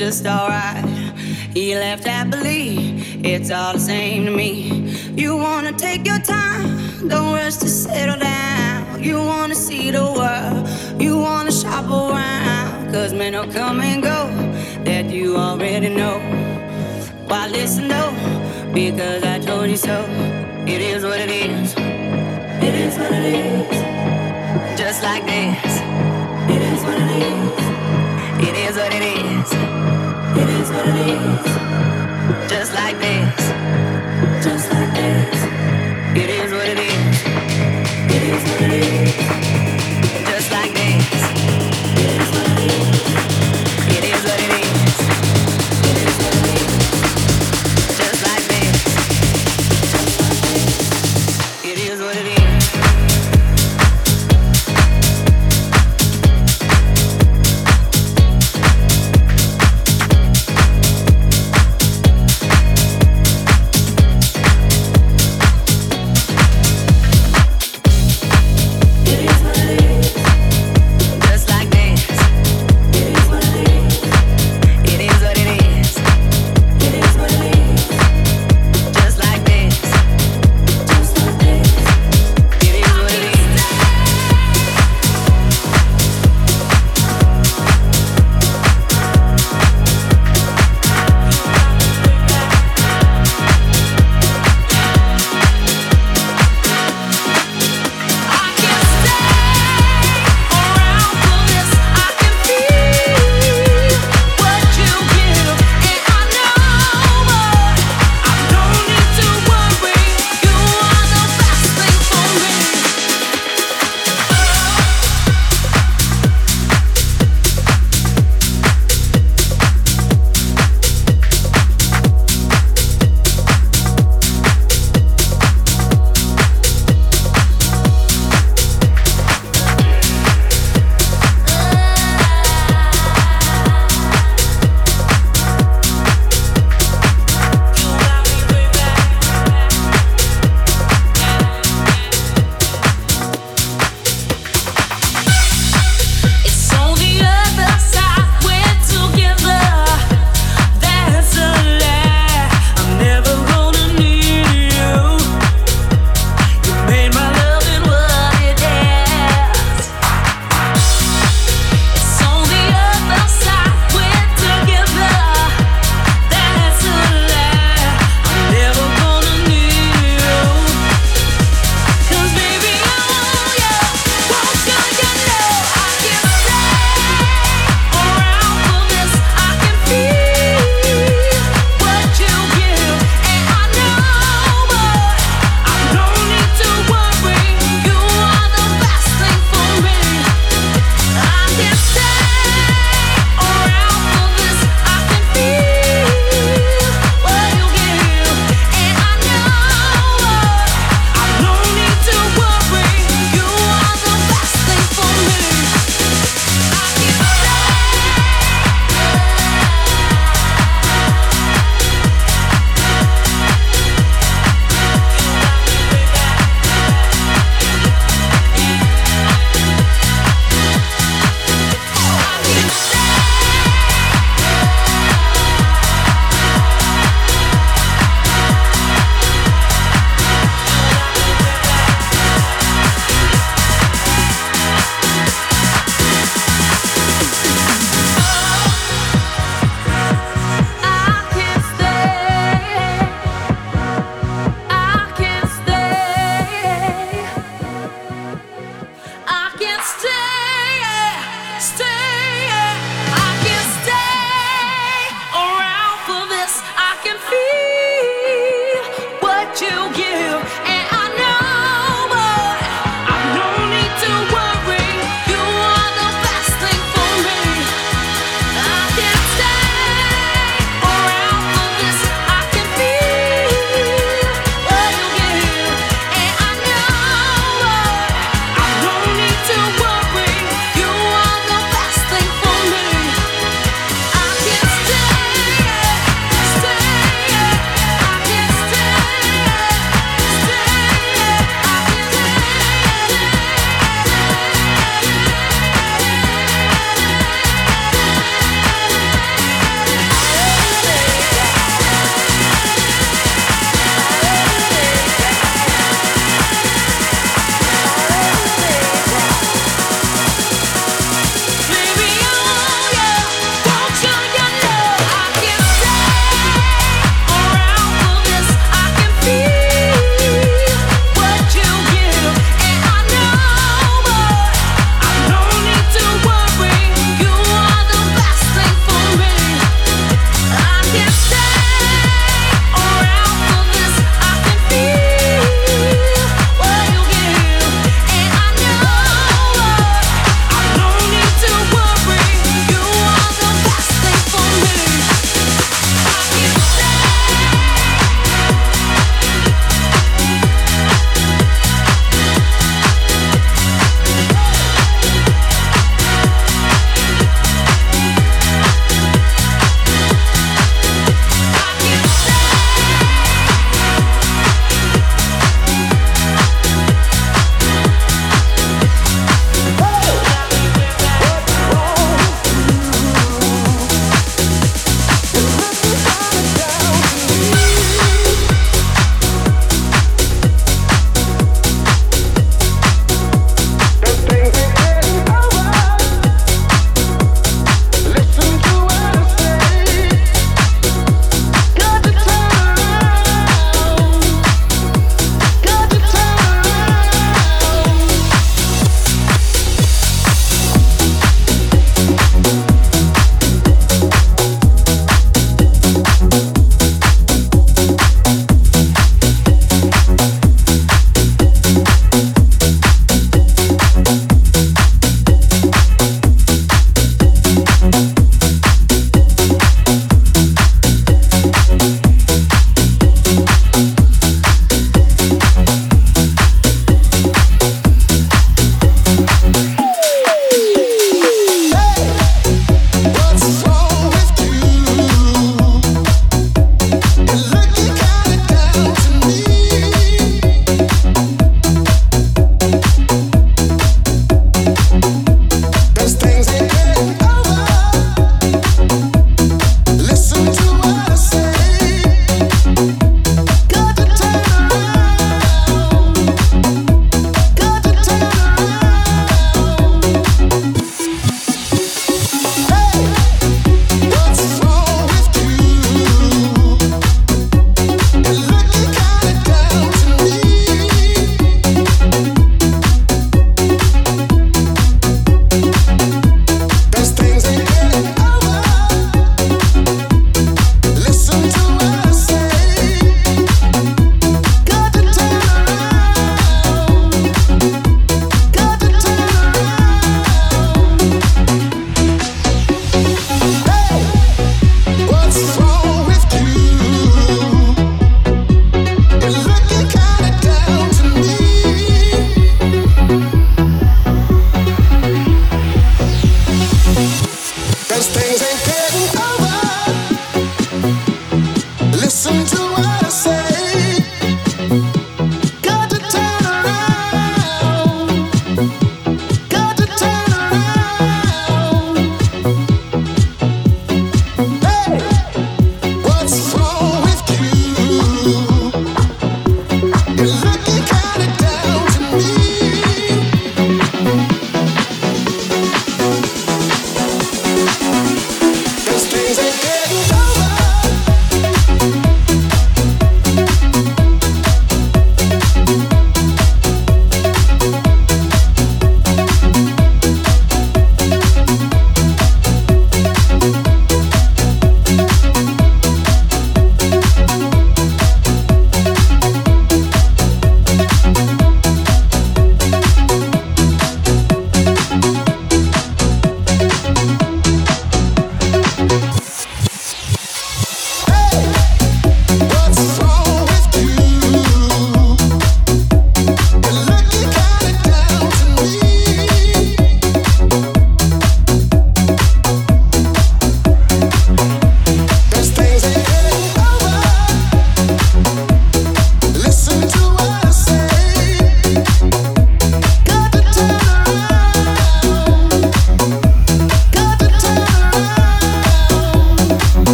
just alright. He left happily, it's all the same to me. You wanna take your time, don't rush to settle down. You wanna see the world, you wanna shop around. Cause men will come and go that you already know. Why listen though? Because I told you so. It is what it is. It is what it is. Just like this. It is. Just like this.